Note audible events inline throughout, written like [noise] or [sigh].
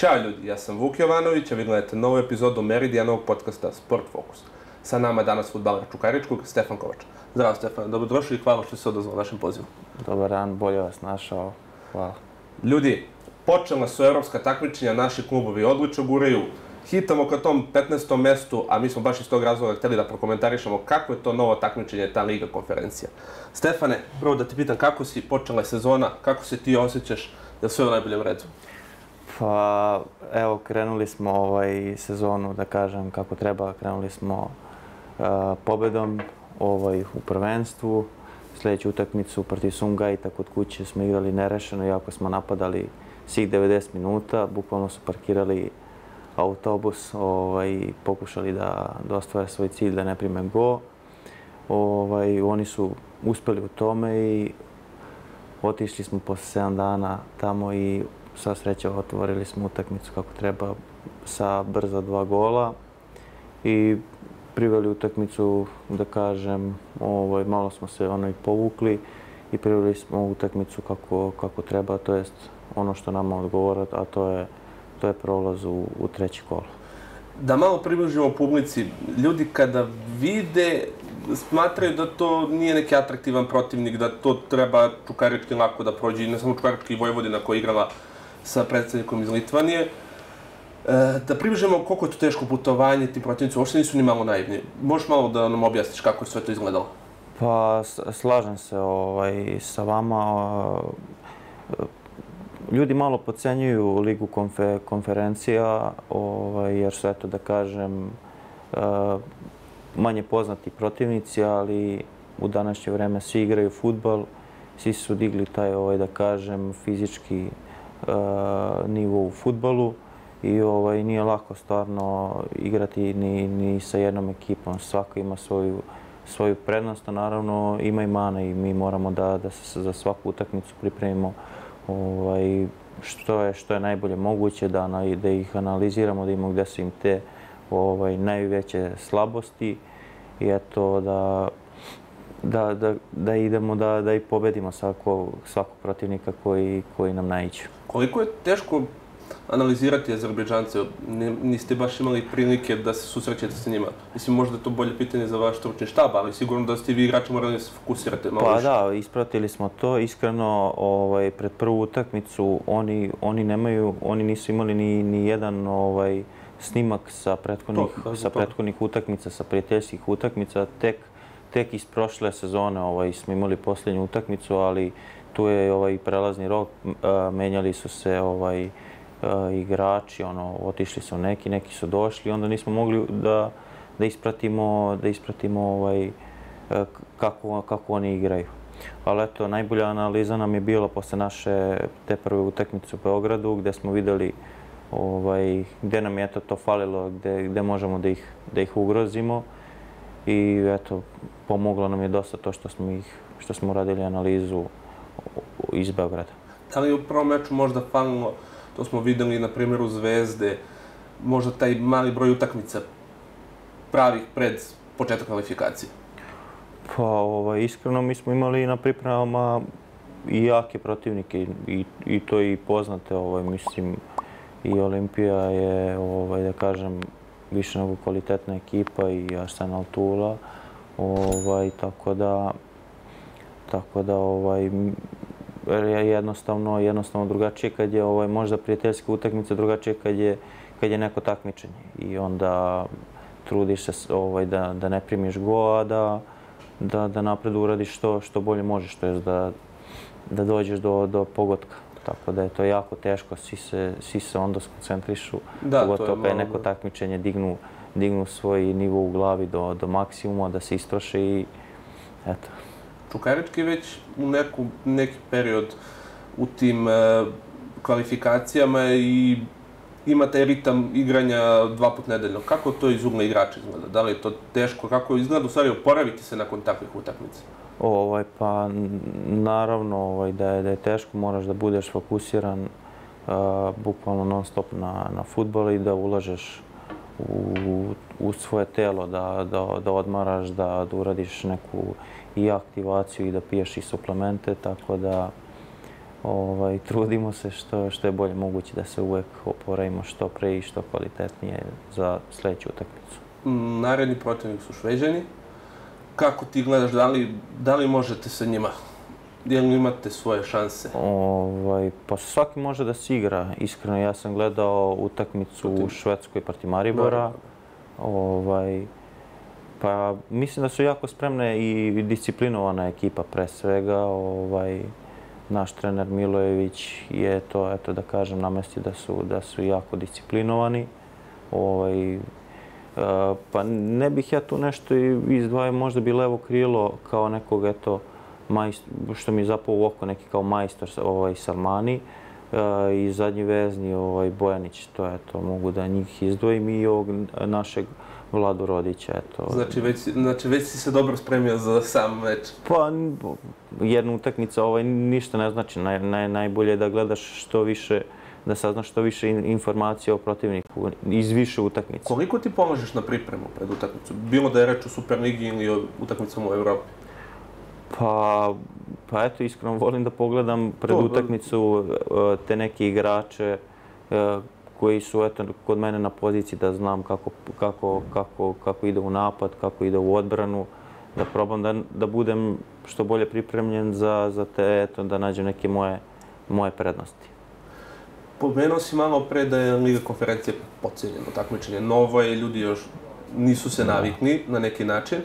Ćao ljudi, ja sam Vuk Jovanović, a vi gledate novu epizodu Meridijanovog podcasta Sport Focus. Sa nama je danas futbaler Čukaričkog, Stefan Kovač. Zdravo Stefan, dobrodošli i hvala što se odazvao našem pozivu. Dobar dan, bolje vas našao. Hvala. Ljudi, počela su evropska takmičenja, naši klubovi odlično guraju. Hitamo ka tom 15. mestu, a mi smo baš iz tog razloga hteli da prokomentarišemo kako je to novo takmičenje, ta Liga konferencija. Stefane, prvo da ti pitam kako si počela sezona, kako se ti osjećaš, je li sve u najboljem redu? Pa, evo, krenuli smo ovaj sezonu, da kažem, kako treba. Krenuli smo uh, pobedom ovaj, u prvenstvu. Sljedeću utakmicu protiv Sungajta kod kuće smo igrali nerešeno, iako smo napadali svih 90 minuta. Bukvalno su parkirali autobus ovaj, pokušali da, da ostvare svoj cilj da ne prime go. Ovaj, oni su uspeli u tome i otišli smo posle 7 dana tamo i sva sreća otvorili smo utakmicu kako treba sa brza dva gola i priveli utakmicu, da kažem, ovaj, malo smo se ono i povukli i priveli smo utakmicu kako, kako treba, to jest ono što nama odgovora, a to je, to je prolaz u, u treći kolo. Da malo približimo publici, ljudi kada vide, smatraju da to nije neki atraktivan protivnik, da to treba Čukarički lako da prođe, ne samo Čukarički Vojvodina koja je igrala sa predstavnikom iz Litvanije. E, da približimo koliko je to teško putovanje, ti protivnici uopšte nisu ni malo naivni. Možeš malo da nam objasniš kako je sve to izgledalo? Pa, slažem se ovaj, sa vama. Ljudi malo pocenjuju Ligu konfe, konferencija, ovaj, jer su, eto da kažem, e, manje poznati protivnici, ali u današnje vreme svi igraju futbal, svi su digli taj, ovaj, da kažem, fizički E, nivo u futbalu i ovaj, nije lako stvarno igrati ni, ni sa jednom ekipom. Svako ima svoju, svoju prednost, a naravno ima i mana i mi moramo da, da se za svaku utakmicu pripremimo ovaj, što, je, što je najbolje moguće, da, da ih analiziramo, da imamo gde su im te ovaj, najveće slabosti i eto da da, da, da idemo da, da i pobedimo svako, svakog protivnika koji, koji nam najđe. Koliko je teško analizirati Azerbejdžance? Niste baš imali prilike da se susrećete sa njima? Mislim, možda je to bolje pitanje za vaš stručni štab, ali sigurno da ste vi igrači morali da se fokusirate malo Pa više. da, ispratili smo to. Iskreno, ovaj, pred prvu utakmicu oni, oni, nemaju, oni nisu imali ni, ni jedan ovaj, snimak sa prethodnih, to, sa prethodnih utakmica, sa prijateljskih utakmica. Tek tek iz prošle sezone ovaj, smo imali posljednju utakmicu, ali tu je ovaj prelazni rok, e, menjali su se ovaj e, igrači, ono otišli su neki, neki su došli, onda nismo mogli da da ispratimo da ispratimo ovaj e, kako kako oni igraju. Ali eto, najbolja analiza nam je bila posle naše te prve utakmice u Beogradu, gdje smo videli ovaj, gdje nam je to, to falilo, gdje, gdje možemo da ih, da ih ugrozimo i eto, pomoglo nam je dosta to što smo ih što smo radili analizu iz Beograda. Da li u prvom meču možda falilo, to smo videli na primjeru Zvezde, možda taj mali broj utakmica pravih pred početak kvalifikacije? Pa, ovaj, iskreno, mi smo imali na pripremama i jake protivnike i, i to i poznate, ovaj, mislim, i Olimpija je, ovaj, da kažem, više nego kvalitetna ekipa i Arsenal Tula. Ovaj, tako da, tako da ovaj, jednostavno, jednostavno drugačije kad je ovaj, možda prijateljska utakmica, drugačije kad je, kad je neko takmičenje. I onda trudiš se ovaj, da, da ne primiš go, a da, da, da napred uradiš što, što bolje možeš, to je da, da dođeš do, do pogotka. Tako da je to jako teško, svi se, svi se onda skoncentrišu, da, pogotovo kad je neko takmičenje dignu, dignu svoj nivo u glavi do, do maksimuma, da se istroše i eto. Čukarički već u neku, neki period u tim e, kvalifikacijama i ima taj ritam igranja dva put nedeljno. Kako to iz ugla igrača izgleda? Da li je to teško? Kako izgleda u stvari oporaviti se nakon takvih utakmica? Ovaj, pa naravno ovaj, da, je, da je teško, moraš da budeš fokusiran uh, bukvalno non stop na, na futbol i da ulažeš u, u svoje telo, da, da, da odmaraš, da, da uradiš neku i aktivaciju i da piješ i suplemente, tako da ovaj, [laughs] trudimo se što, što je bolje moguće da se uvek oporavimo što pre i što kvalitetnije za sljedeću utakmicu. Naredni protivnik su Šveđani. Kako ti gledaš, da li, da li možete sa njima Gdje li imate svoje šanse? Ovaj, pa svaki može da se igra. Iskreno, ja sam gledao utakmicu u Švedskoj proti Maribora. Ovaj, pa mislim da su jako spremne i disciplinovana ekipa pre svega. Ovaj, naš trener Milojević je to, eto da kažem, namestio da su, da su jako disciplinovani. Ovaj, pa ne bih ja tu nešto izdvajao, možda bi levo krilo kao nekog, eto, što mi je zapao u oko neki kao majstor ovaj, Salmani uh, i zadnji vezni ovaj, Bojanić, to je to, mogu da njih izdvojim i ovog našeg Vladu Rodića. Eto. Znači, već, znači već si se dobro spremio za sam meč? Pa jedna utakmica ovaj, ništa ne znači. Naj, naj, najbolje je da gledaš što više da saznaš što više informacija o protivniku iz više utakmice. Koliko ti pomažeš na pripremu pred utakmicu? Bilo da je reč o Superligi ili o utakmicama u Evropi? Pa, pa eto, iskreno volim da pogledam pred to, utakmicu e, te neke igrače e, koji su eto, kod mene na poziciji da znam kako, kako, kako, kako ide u napad, kako ide u odbranu, da probam da, da budem što bolje pripremljen za, za te, eto, da nađem neke moje, moje prednosti. Pomenuo si malo pre da je Liga konferencije pocijeljeno takmičenje. Novo je, ljudi još nisu se navikni na neki način.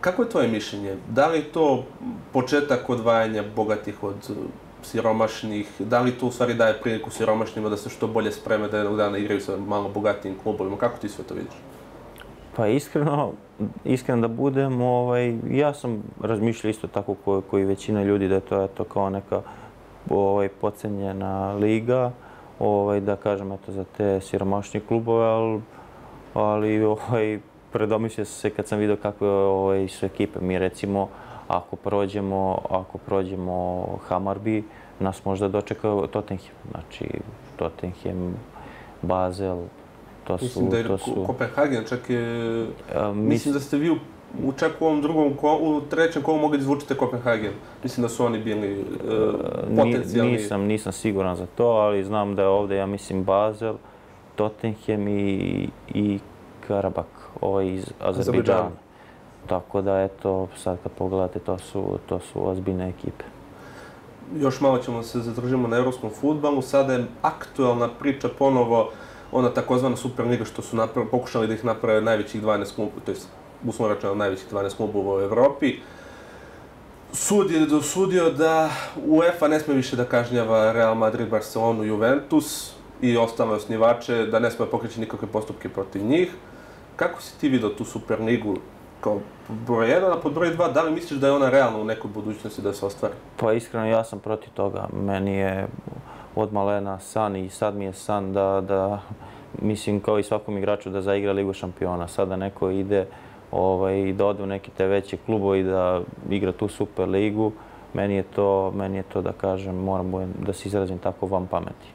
Kako je tvoje mišljenje? Da li to početak odvajanja bogatih od uh, siromašnih? Da li to u stvari daje priliku siromašnjima da se što bolje spreme da jednog dana igraju sa malo bogatijim klubovima? Kako ti sve to vidiš? Pa iskreno, iskreno da budem, ovaj, ja sam razmišljao isto tako koji većina ljudi da je to eto, kao neka ovaj, pocenjena liga, ovaj, da kažem eto, za te siromašnje klubove, ali, ali ovaj, predomislio se kad sam vidio kakve ovaj, su ekipe. Mi recimo, ako prođemo, ako prođemo Hamarbi, nas možda dočeka Tottenham. Znači, Tottenham, Basel, to su... Mislim da je to su... Kopenhagen, čak je... A, mis... Mislim da ste vi u, u čak u ovom drugom, u trećem kolu mogli izvučiti Kopenhagen. Mislim da su oni bili uh, potencijalni... Nisam, nisam siguran za to, ali znam da je ovdje, ja mislim, Basel, Tottenham i, i Karabak ovaj iz Azerbejdžana. Tako da, eto, sad kad pogledate, to su, to su ozbiljne ekipe. Još malo ćemo se zadržimo na evropskom futbalu. Sada je aktualna priča ponovo ona takozvana Superliga što su naprav, pokušali da ih naprave najvećih 12 klubova, to je uslovno rečeno najvećih 12 klubova u Evropi. Sud je dosudio da UEFA ne sme više da kažnjava Real Madrid, Barcelonu, Juventus i ostale osnivače, da ne sme pokreći nikakve postupke protiv njih. Kako si ti vidio tu Superligu kao broj 1, a pod broj 2, da li misliš da je ona realna u nekoj budućnosti da se ostvari? Pa iskreno, ja sam protiv toga. Meni je od malena san i sad mi je san da, da mislim kao i svakom igraču da zaigra Ligu šampiona. Sada neko ide ovaj, da ode u neke te veće klubove i da igra tu Super Ligu. Meni je to, meni je to da kažem, moram da se izrazim tako vam pameti.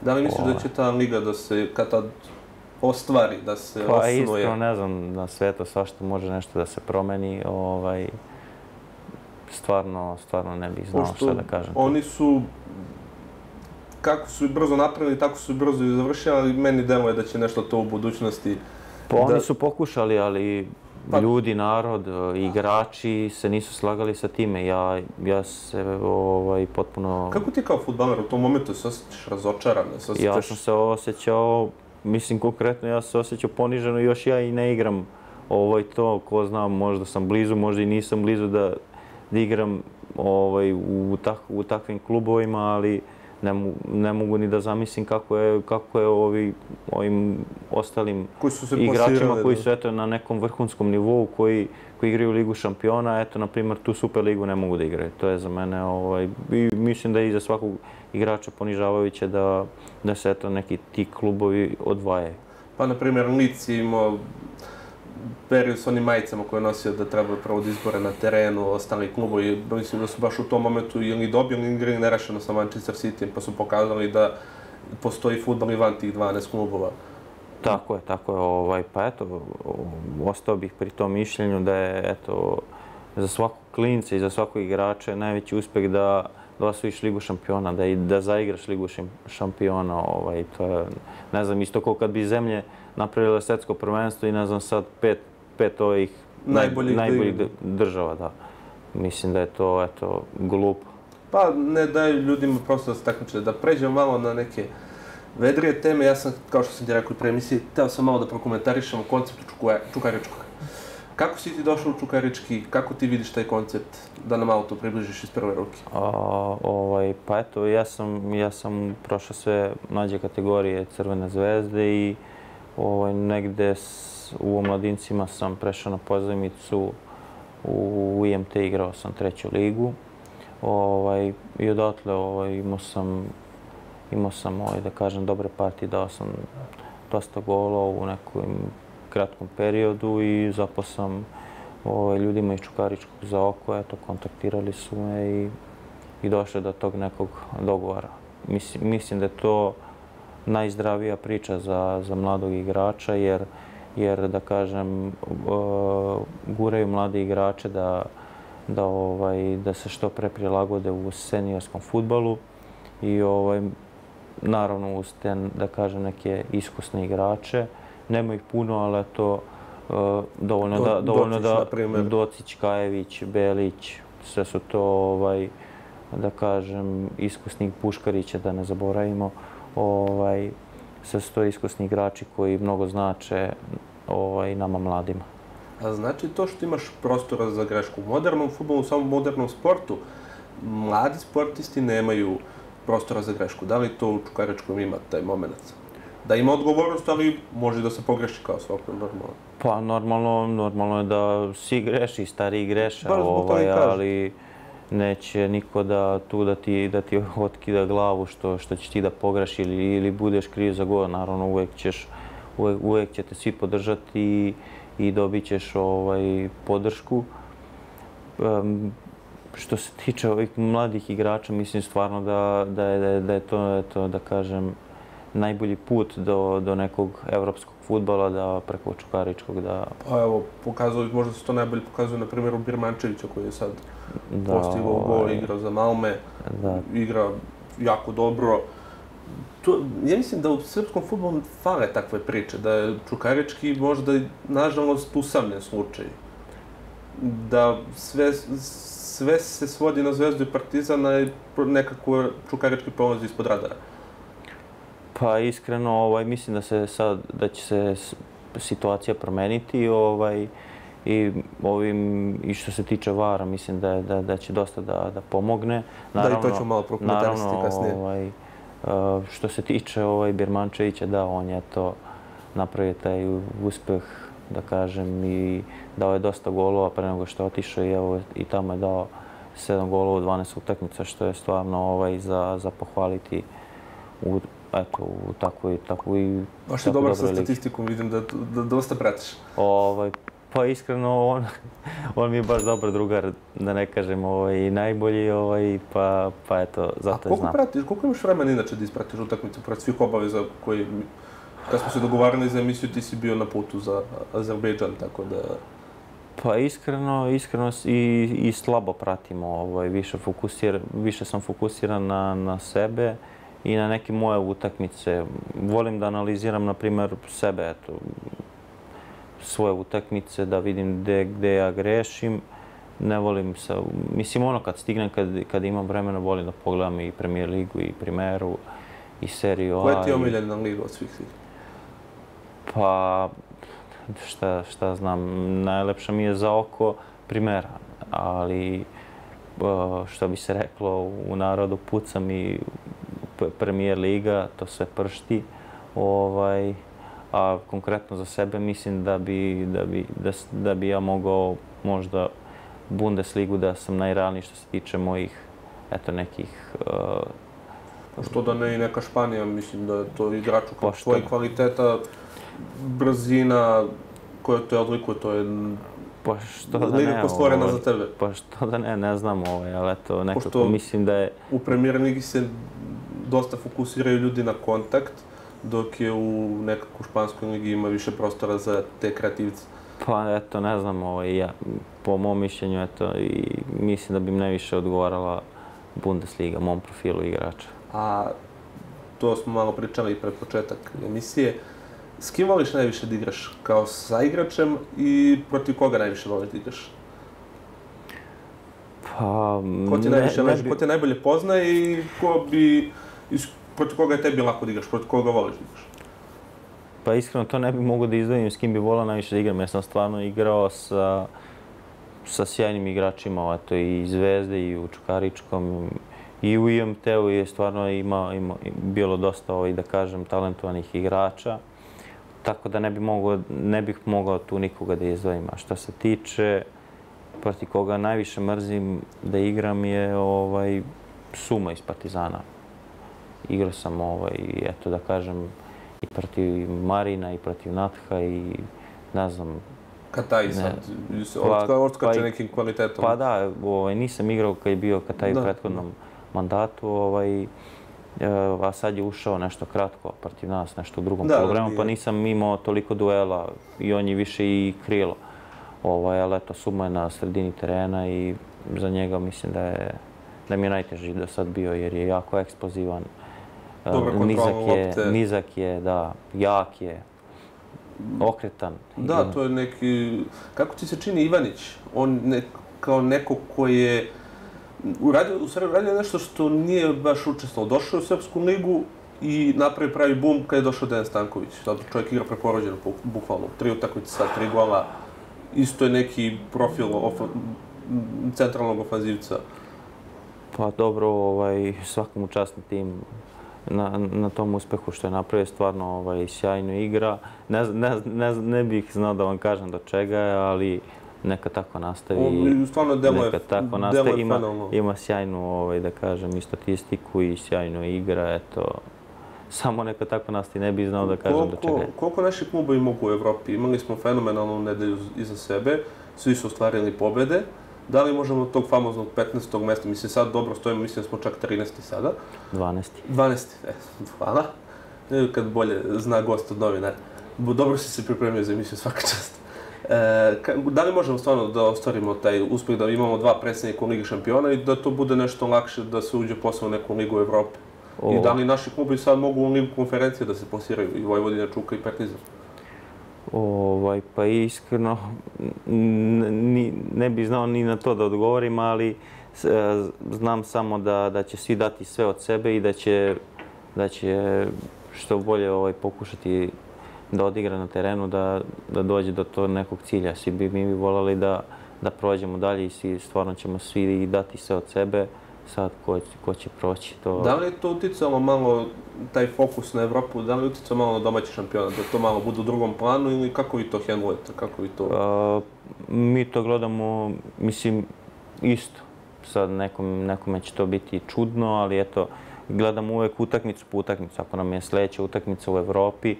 Da li misliš da ovaj. će ta liga da se, kad tad ostvari, da se pa? Pa isto, ne znam, na svetu svašta može nešto da se promeni. Ovaj, stvarno, stvarno ne bih znao šta da kažem. Oni su, kako su brzo napravili, tako su brzo i završili, ali meni deluje da će nešto to u budućnosti... Pa da... oni su pokušali, ali pa... ljudi, narod, igrači se nisu slagali sa time. Ja, ja se ovaj, potpuno... Kako ti kao futbaler u tom momentu se osjećaš razočaran? Se osjećaš... Ja sam se osjećao mislim konkretno ja se osjećam poniženo još ja i ne igram ovaj to ko znam možda sam blizu možda i nisam blizu da, da igram ovaj u tak, u takvim klubovima ali ne, ne mogu ni da zamislim kako je kako je ovi ovim ostalim koji su se igračima koji su eto na nekom vrhunskom nivou koji koji igraju ligu šampiona eto na primjer tu super ligu ne mogu da igraju to je za mene ovaj i mislim da je i za svakog igrača ponižavajuće da, da se eto neki ti klubovi odvaje. Pa, na primjer, Lic je imao period s onim majicama koje je nosio da treba provodi izbore na terenu, ostali klubovi, mislim da su baš u tom momentu ili dobili ili igrali nerešeno sa Manchester City, pa su pokazali da postoji futbol i van tih 12 klubova. Tako je, tako je. Ovaj, pa eto, ostao bih pri tom mišljenju da je eto, za svakog klinca i za svakog igrača je najveći uspeh da da osvojiš ligu šampiona, da, i, da zaigraš ligu šampiona. Ovaj, to je, ne znam, isto kao kad bi zemlje napravile svetsko prvenstvo i ne znam sad pet, pet ovih najboljih, najboljih država. Da. Mislim da je to eto, glupo. Pa ne daju ljudima prosto da se takmiče, da pređemo malo na neke vedrije teme. Ja sam, kao što sam ti rekao u premisiji, teo sam malo da prokomentarišem o konceptu Čukaričkog. Kako si ti došao u Čukarički, kako ti vidiš taj koncept, da nam malo to približiš iz prve ruke? A, ovaj, pa eto, ja sam, ja sam prošao sve mlađe kategorije Crvene zvezde i ovaj, negde s, u omladincima sam prešao na pozajmicu u IMT igrao sam treću ligu. Ovaj, I odatle ovaj, imao sam, imao sam ovaj, da kažem, dobre partije, dao sam dosta golova u nekom kratkom periodu i zapao sam ovaj, ljudima iz Čukaričkog za oko. Eto, kontaktirali su me i, i došli do tog nekog dogovora. Mislim, mislim da je to najzdravija priča za, za mladog igrača jer jer da kažem guraju mlade igrače da da ovaj da se što pre prilagode u seniorskom fudbalu i ovaj naravno uz te da kažem neke iskusne igrače. Nema ih puno ali to dovoljno da dovoljno da Docić, Kajević, Belić sve su to ovaj da kažem iskusni Puškarića da ne zaboravimo ovaj su to iskusni igrači koji mnogo znače ovaj, nama mladima. A znači to što imaš prostora za grešku u modernom futbolu, u samom modernom sportu, mladi sportisti nemaju prostora za grešku. Da li to u Čukaričkom ima taj moment? Da ima odgovornost, ali može da se pogreši kao svako normalno. Pa normalno, normalno je da svi greši, stari greše, ovaj, ali neće niko da tu da ti, da ti [laughs] otkida glavu što, što ćeš ti da pograši ili, ili budeš kriv za gol. Naravno, uvek ćeš, uvek, uvek će te svi podržati i, i dobit ćeš ovaj, podršku. Um, što se tiče ovih mladih igrača, mislim stvarno da, da, je, da je to, eto, da kažem, najbolji put do, do nekog evropskog futbala da preko Čukaričkog da... Pa evo, pokazali, možda se to najbolje pokazuje na primjeru Birmančevića koji je sad da, postigao gol, ovaj, igra za Malme, da. igra jako dobro. To, ja mislim da u srpskom futbolu fale takve priče, da je Čukarički možda, nažalost, usamljen slučaj. Da sve, sve se svodi na Zvezdu i Partizana i nekako Čukarički prolazi ispod radara. Pa iskreno, ovaj, mislim da se sad, da će se situacija promeniti ovaj, i ovim i što se tiče vara, mislim da da da će dosta da da pomogne. Naravno, da i to ćemo malo prokomentarisati kasnije. Ovaj, uh, što se tiče ovaj Birmančevića, da on je to napravio taj uspeh, da kažem, i dao je dosta golova pre nego što je otišao i evo i tamo je dao 7 golova u 12 utakmica, što je stvarno ovaj za za pohvaliti u eto, u takvoj, takvoj... Baš je dobar sa statistikom, vidim da, da dosta pratiš. Ovaj, pa iskreno, on, on mi je baš dobar drugar, da ne kažem, ovaj, najbolji, ovaj, pa, pa eto, zato je znam. A koliko pratiš, koliko imaš vremena inače da ispratiš utakmicu pred svih obaveza koji, kad smo se dogovarali za emisiju, ti si bio na putu za Azerbejdžan, tako da... Pa iskreno, iskreno i, i slabo pratimo, ovaj, više, fokusir, više sam fokusiran na, na sebe i na neke moje utakmice. Volim da analiziram, na primjer, sebe, eto, svoje utakmice, da vidim gde, gde ja grešim. Ne volim se, mislim ono kad stignem, kad, kad imam vremena, volim da pogledam i Premier Ligu i Primeru i seriju A. Koja ti je omiljena liga od svih svih? Pa, šta, šta znam, najlepša mi je za oko Primera, ali što bi se reklo u narodu, pucam i Premier Liga, to sve pršti. Ovaj, a konkretno za sebe mislim da bi, da bi, da, da bi ja mogao možda Bundesligu da sam najrealniji što se tiče mojih eto nekih uh, što da ne i neka Španija, mislim da je to igraču kao svoje kvaliteta, brzina koja te odlikuje, to je Pa što da Liga ne, stvorena ovaj, za tebe. Pa što da ne, ne znam ovaj, ali eto, nekako Pošto mislim da je... U Premier Ligi se dosta fokusiraju ljudi na kontakt, dok je u nekakvu španskoj ligi ima više prostora za te kreativce. Pa eto, ne znam, ovaj, ja, po mom mišljenju, eto, i mislim da bi najviše odgovarala Bundesliga, mom profilu igrača. A to smo malo pričali pred početak emisije. S kim voliš najviše da igraš? Kao sa igračem i protiv koga najviše voliš da igraš? Pa, Ko ti, najviše, ne, ne bi... ko te najbolje poznaje i ko bi, protiv koga je tebi lako da igraš, protiv koga voliš da igraš? Pa iskreno to ne bi mogao da izdvojim s kim bi volao najviše da igram. Ja sam stvarno igrao sa, sa sjajnim igračima, ovaj, to i Zvezde i u Čukaričkom i u IMT-u je stvarno ima, ima, bilo dosta, ovaj, da kažem, talentovanih igrača. Tako da ne, bi mogao, ne bih mogao tu nikoga da izdvojim. A što se tiče protiv koga najviše mrzim da igram je ovaj, Suma iz Partizana. Igrao sam, ovaj, eto da kažem, i protiv Marina i protiv Natha i ne znam... Kataj sad, pa, odskače pa, nekim kvalitetom. Pa da, ovaj, nisam igrao kad je bio Kataj u prethodnom mandatu, ovaj, a sad je ušao nešto kratko protiv nas, nešto u drugom da, programu, pa nisam imao toliko duela i on je više i krilo. Ovaj, ali eto, Suma je na sredini terena i za njega mislim da je da mi je najteži do sad bio jer je jako eksplozivan. Dobra nizak je, lopte. Nizak je, da, jak je, okretan. Da, to je neki... Kako ti se čini Ivanić? On ne, kao neko koji je uradio, u stvari uradio nešto što nije baš učestvalo. Došao u Srpsku ligu i napravi pravi bum kad je došao Dejan Stanković. Sad čovjek igra preporođeno, bukvalno. Tri utakmice sad, tri gola. Isto je neki profil ofa, centralnog ofanzivca. Pa dobro, ovaj, svakom učastni tim na, na tom uspehu što je napravio, stvarno ovaj, sjajno igra. Ne, ne, ne, ne bih znao da vam kažem do čega je, ali neka tako nastavi. Stvarno demo neka tako nastavi. Ima, ima sjajnu, ovaj, da kažem, i statistiku i sjajnu igra. Eto, samo neka tako nastavi, ne bih znao da kažem koliko, do čega je. Koliko naši klubovi mogu u Evropi? Imali smo fenomenalnu nedelju iza sebe, svi su ostvarili pobede. Da li možemo tog famoznog 15. mesta, mislim sad dobro stojimo, mislim da smo čak 13. sada. 12. 12. E, hvala. E, kad bolje zna gost od novinara. Dobro si se pripremio za emisiju svaka čast. E, da li možemo stvarno da ostvarimo taj uspjeh da imamo dva predsjednika u Ligi šampiona i da to bude nešto lakše da se uđe posao u neku Ligu Evrope? O. I da li naši klubi sad mogu u Ligu konferencije da se posiraju i Vojvodina, Čuka i Partizan? Ovaj, pa iskreno, ni, ne bih znao ni na to da odgovorim, ali e, znam samo da, da će svi dati sve od sebe i da će, da će što bolje ovaj, pokušati da odigra na terenu, da, da dođe do to nekog cilja. Svi bi mi bi volali da, da prođemo dalje i svi, stvarno ćemo svi dati sve od sebe. Sad, ko, ko će proći to... Da li je to uticalo malo, taj fokus na Evropu, da li je uticalo malo na domaći šampiona, da to malo bude u drugom planu ili kako vi to handlujete, kako vi to... Uh, mi to gledamo, mislim, isto. Sad nekom, nekome će to biti čudno, ali eto, gledamo uvek utakmicu po utakmicu. Ako nam je sljedeća utakmica u Evropi,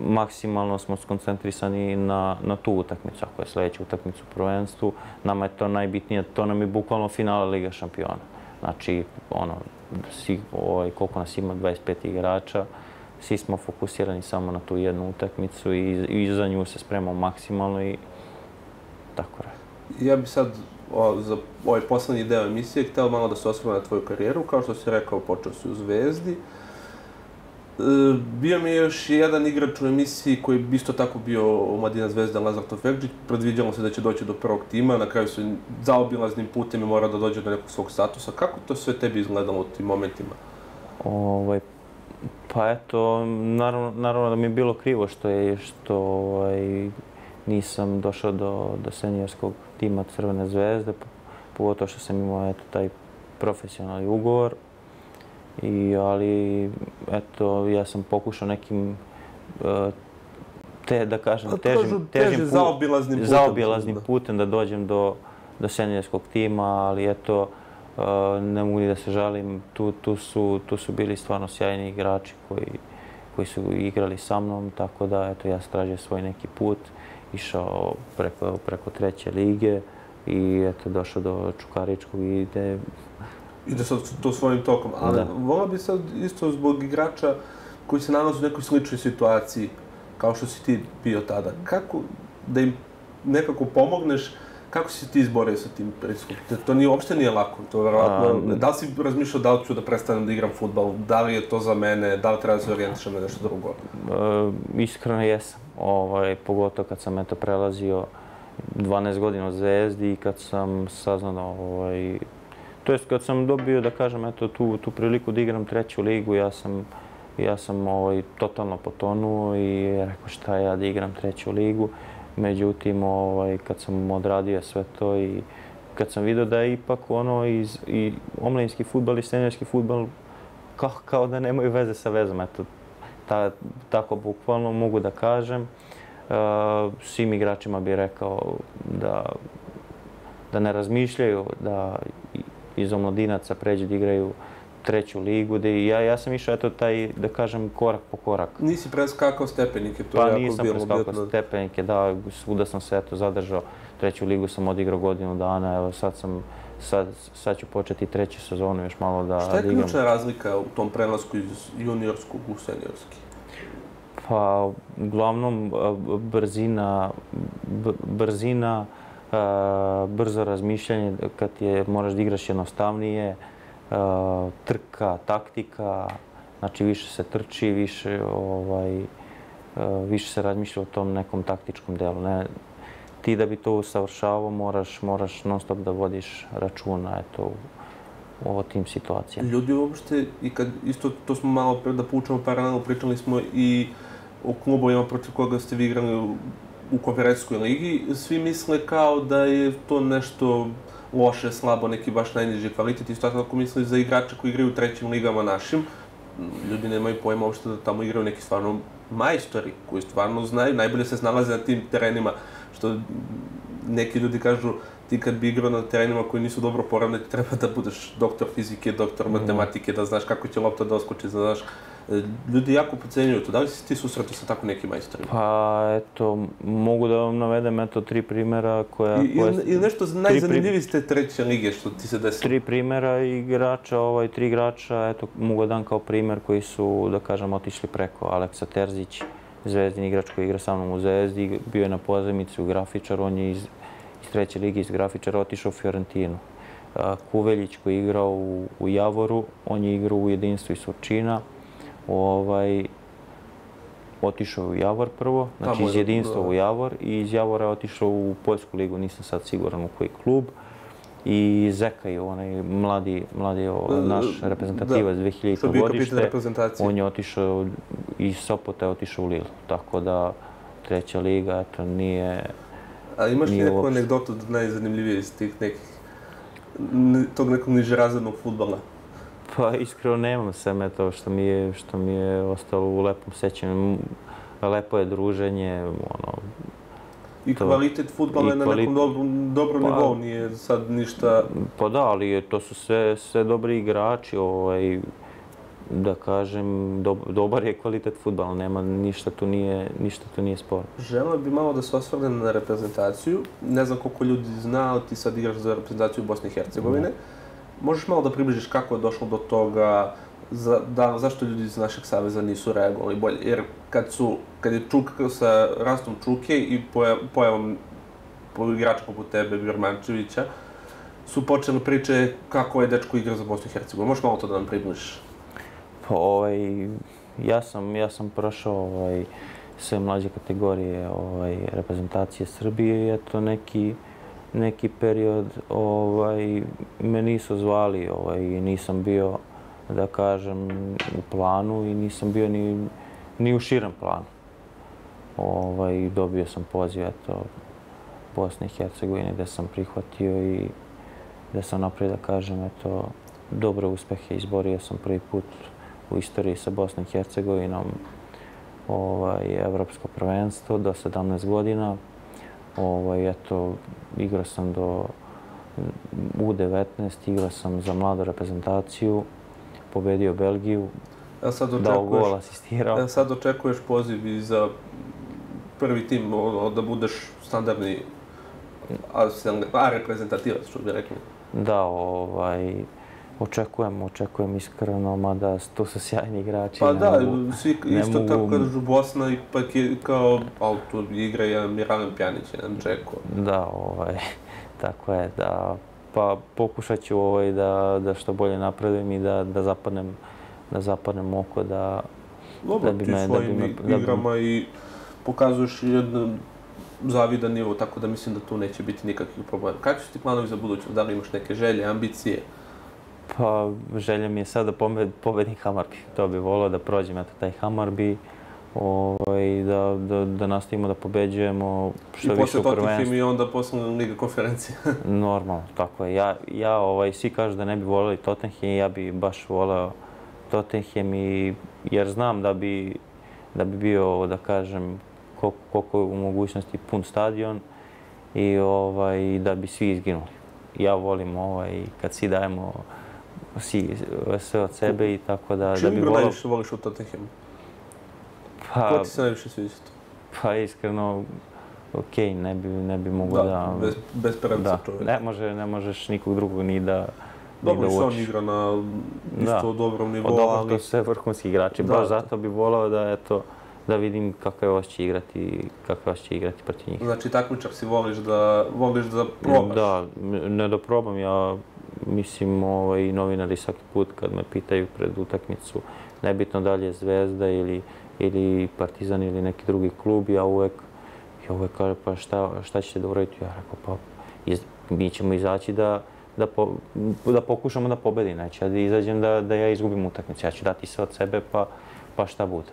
maksimalno smo skoncentrisani na, na tu utakmicu. Ako je sljedeća utakmica u prvenstvu, nama je to najbitnije. To nam je bukvalno finala Liga šampiona. Znači, ono, svi, ovaj, koliko nas ima, 25 igrača, svi smo fokusirani samo na tu jednu utakmicu i, i za nju se spremamo maksimalno i tako radi. Ja bih sad o, za ovaj poslednji deo emisije htio malo da se osvrme na tvoju karijeru. Kao što si rekao, počeo si u Zvezdi. E, bio mi je još jedan igrač u emisiji koji bi isto tako bio u Zvezda, Lazar Tofekđić. Predviđalo se da će doći do prvog tima, na kraju se zaobilaznim putem i mora da dođe do nekog svog statusa. Kako to sve tebi izgledalo u tim momentima? Ovaj, pa eto, naravno, naravno da mi je bilo krivo što je što ovaj, nisam došao do, do senijorskog tima Crvene zvezde, pogotovo što sam imao eto, taj profesionalni ugovor. I, ali, eto, ja sam pokušao nekim, e, te, da kažem, težim, težim put, zaobilaznim, putem, zaobilaznim putem da dođem do, do senijorskog tima, ali eto, e, ne mogu ni da se žalim, tu, tu, su, tu su bili stvarno sjajni igrači koji, koji su igrali sa mnom, tako da eto, ja stražio svoj neki put, išao preko, preko treće lige i eto, došao do Čukaričkog i ide sad to svojim tokom. Ali volao bi sad isto zbog igrača koji se nalaze u nekoj sličnoj situaciji kao što si ti bio tada. Kako da im nekako pomogneš Kako si ti izborio sa tim pritiskom? To nije, uopšte nije lako. To verovatno, da li si razmišljao da li ću da prestanem da igram futbal? Da li je to za mene? Da li treba da se orijentišem na nešto drugo? E, iskreno jesam. Ovaj, pogotovo kad sam eto prelazio 12 godina od Zvezdi i kad sam saznao ovaj, to jest kad sam dobio da kažem eto tu tu priliku da igram treću ligu ja sam ja sam ovaj totalno potonuo i rekao šta ja da igram treću ligu? Međutim ovaj kad sam odradio sve to i kad sam vidio da je ipak ono iz i omlinski futbal i senjorski fudbal kao, kao da nemaju veze sa vezom eto ta, tako bukvalno mogu da kažem. Uh, svim igračima bih rekao da da ne razmišljaju da iz omladinaca pređu da igraju treću ligu. Da ja, ja sam išao eto taj, da kažem, korak po korak. Nisi preskakao stepenike, to pa, je jako bilo bilo nisam preskakao stepenike, da, svuda sam se eto zadržao. Treću ligu sam odigrao godinu dana, evo sad sam, sad, sad ću početi treću sezonu još malo da, Šta je igram. ključna razlika u tom prelasku iz juniorskog u seniorski? Pa, uglavnom, brzina, brzina, brzo razmišljanje kad je, moraš da igraš jednostavnije, trka, taktika, znači više se trči, više, ovaj, više se razmišlja o tom nekom taktičkom delu. Ne, ti da bi to usavršavao moraš, moraš non stop da vodiš računa eto, o tim situacijama. Ljudi uopšte, i kad isto to smo malo pre da poučamo paralelno, pričali smo i o klubovima protiv koga ste vi igrali u konferencijskoj ligi, svi misle kao da je to nešto loše, slabo, neki baš najniži kvalitet. Isto tako misle za igrače koji igraju u trećim ligama našim. Ljudi nemaju pojma uopšte da tamo igraju neki stvarno majstori koji stvarno znaju, najbolje se snalaze na tim terenima. Što neki ljudi kažu, ti kad bi igrao na terenima koji nisu dobro poravnati, treba da budeš doktor fizike, doktor matematike, da znaš kako će lopta da oskoči, da znaš ljudi jako pocenjuju to. Da li si ti susretio sa tako nekim majstorima? Pa, eto, mogu da vam navedem eto tri primjera koja... I, koje... Ili nešto najzanimljiviji ste treće lige što ti se desilo? Tri primjera igrača, ovaj, tri igrača, eto, mogu da dam kao primjer koji su, da kažem, otišli preko Aleksa Terzić, zvezdin igrač koji igra sa mnom u Zvezdi, bio je na pozemici u Grafičar, on je iz, iz treće lige iz Grafičara otišao u Fiorentinu. Kuveljić koji je igrao u, u Javoru, on je igrao u jedinstvu iz Surčina ovaj, otišao u Javor prvo, znači iz jedinstva u Javor i iz Javora otišao u Poljsku ligu, nisam sad siguran u koji klub. I Zeka je onaj mladi, mladi naš reprezentativac 2000. godište. On je otišao iz Sopota je otišao u Lille. Tako da treća liga, eto, nije... A imaš li neku anegdotu najzanimljivije iz tih nekih, tog nekog nižerazrednog futbala? Pa iskreno nemam sve to što mi je, što mi je ostalo u lepom sećanju. Lepo je druženje, ono... I kvalitet futbala je na nekom dobrom, dobrom pa, nivou, nije sad ništa... Pa da, ali to su sve, sve dobri igrači, ovaj, da kažem, do, dobar je kvalitet futbala, nema ništa tu nije, ništa tu nije sporo. Želeo bi malo da se osvrne na reprezentaciju. Ne znam koliko ljudi zna, ali ti sad igraš za reprezentaciju Bosne i Hercegovine. Mm. Možeš malo da približiš kako je došlo do toga, za, da, zašto ljudi iz našeg saveza nisu reagovali bolje? Jer kad, su, kad je Čuk sa rastom Čuke i pojavom po igrača poput tebe, Birmančevića, su počele priče kako je dečko igra za Bosnu i Hercegovinu. Možeš malo to da nam približiš? Pa, ovaj, ja sam, ja sam prošao ovaj, sve mlađe kategorije ovaj, reprezentacije Srbije i eto neki, neki period ovaj, me nisu zvali ovaj, i nisam bio, da kažem, u planu i nisam bio ni, ni u širem planu. Ovaj, dobio sam poziv eto, Bosne i Hercegovine gde sam prihvatio i da sam naprijed da kažem eto, dobre uspehe. Izborio sam prvi put u istoriji sa Bosnom i Hercegovinom ovaj, evropsko prvenstvo do 17 godina. Ovaj, eto, igrao sam do U19, igrao sam za mladu reprezentaciju, pobedio Belgiju, sad dao gol, asistirao. Ja sad očekuješ poziv i za prvi tim da budeš standardni a reprezentativac, što bi rekli. Da, ovaj, Očekujem, očekujem iskreno, mada to su sjajni igrači. Pa da, mogu, svi isto mogu... tako kažu Bosna ipak je kao auto igra jedan Miralem Pjanić, jedan Čeko. Da, ovaj, [laughs] Tako je, da pa pokušat ću ovaj, da, da što bolje napredujem i da, da zapadnem da zapadnem oko da Dobro, da bi ti me- da bi me- da bi- igrama i pokazuješ jedan zavidan nivo, tako da mislim da tu neće biti nikakvih problema. Kakvi su ti planovi za budućnost? Da li imaš neke želje, ambicije? Pa želja mi je sad da pobed, pobedim Hamarbi. To bi volio da prođem eto taj Hamarbi. Ovaj, da, da, da nastavimo da pobeđujemo što I više posle u Tottenham prvenstvu. i onda posle Liga konferencije. [laughs] Normalno, tako je. Ja, ja ovaj, svi kažu da ne bi volili Tottenham, ja bi baš voleo Tottenham i, jer znam da bi, da bi bio, da kažem, koliko, koliko je u mogućnosti pun stadion i ovaj, da bi svi izginuli. Ja volim ovaj, kad svi dajemo svi, sve od sebe i tako da, da Čiji bi voleo... najviše voliš u Tottenhamu? Ko Pa, ti se najviše sviđa tu? pa iskreno, okej, ne bi, ne bi mogu da... Da, bez, bez premca da, čovjek. ne, može, ne možeš nikog drugog ni da, Dobro, i da se on igra na Da. isto dobrom Pa nivou, dobro, ali... to su sve vrhunski igrači. Da. Baš zato bi volao da, eto, da vidim kako je osjećaj igrati, kako je osjećaj igrati protiv njih. Znači, takmičar si voliš da, voliš da probaš. Da, ne da probam, ja mislim ovaj, novinari svaki put kad me pitaju pred utakmicu, nebitno da li je Zvezda ili, ili Partizan ili neki drugi klub, ja uvek, ja uvek kažem pa šta, šta ćete da uradite? Ja rekao pa iz, mi ćemo izaći da, da, po, da pokušamo da pobedi, neće ja da izađem da, da ja izgubim utakmicu, ja ću dati sve od sebe pa, pa šta bude.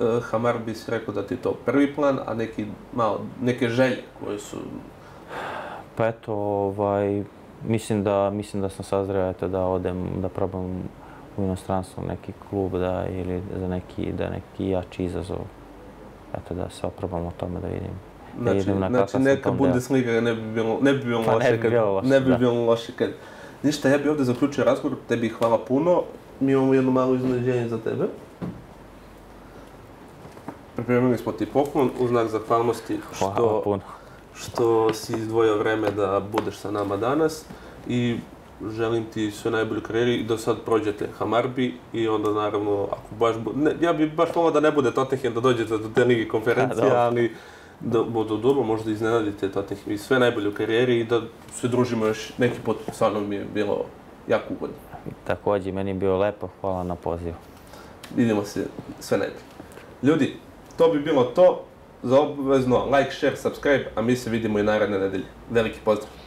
E, Hamar bi si rekao da ti to prvi plan, a neki, malo, neke želje koje su... Pa eto, ovaj, mislim da, mislim da sam sazreo eto, da odem, da probam u inostranstvo neki klub da, ili za neki, da neki jači izazov. Eto da sve probam o tome da vidim. Da Znači, idem na znači neka Bundesliga ne bi bilo, ne bi bilo Pa ne loše bi kad... bilo loše, ne bi bilo loše kad... Ništa, ja bih ovdje zaključio razgovor, tebi hvala puno. Mi imamo jedno malo iznenađenje za tebe. Pripremili smo ti poklon u znak zahvalnosti Hvala što, puno. Što si izdvojio vreme da budeš sa nama danas i želim ti sve najbolje u karijeri i da sad prođete Hamarbi i onda naravno, ako baš ne, ja bih baš volao da ne bude Tottenham da dođete do te lige konferencije, ali da budu dobro, možda iznenadite Tottenham i sve najbolje u karijeri i da se družimo još neki put, stvarno mi je bilo jako ugodno. Također, meni je bilo lepo, hvala na pozivu. Vidimo se sve najbolje. Ljudi, to bi bilo to. Za obvezno like, share, subscribe, a mi se vidimo i naredne nedelje. Veliki pozdrav!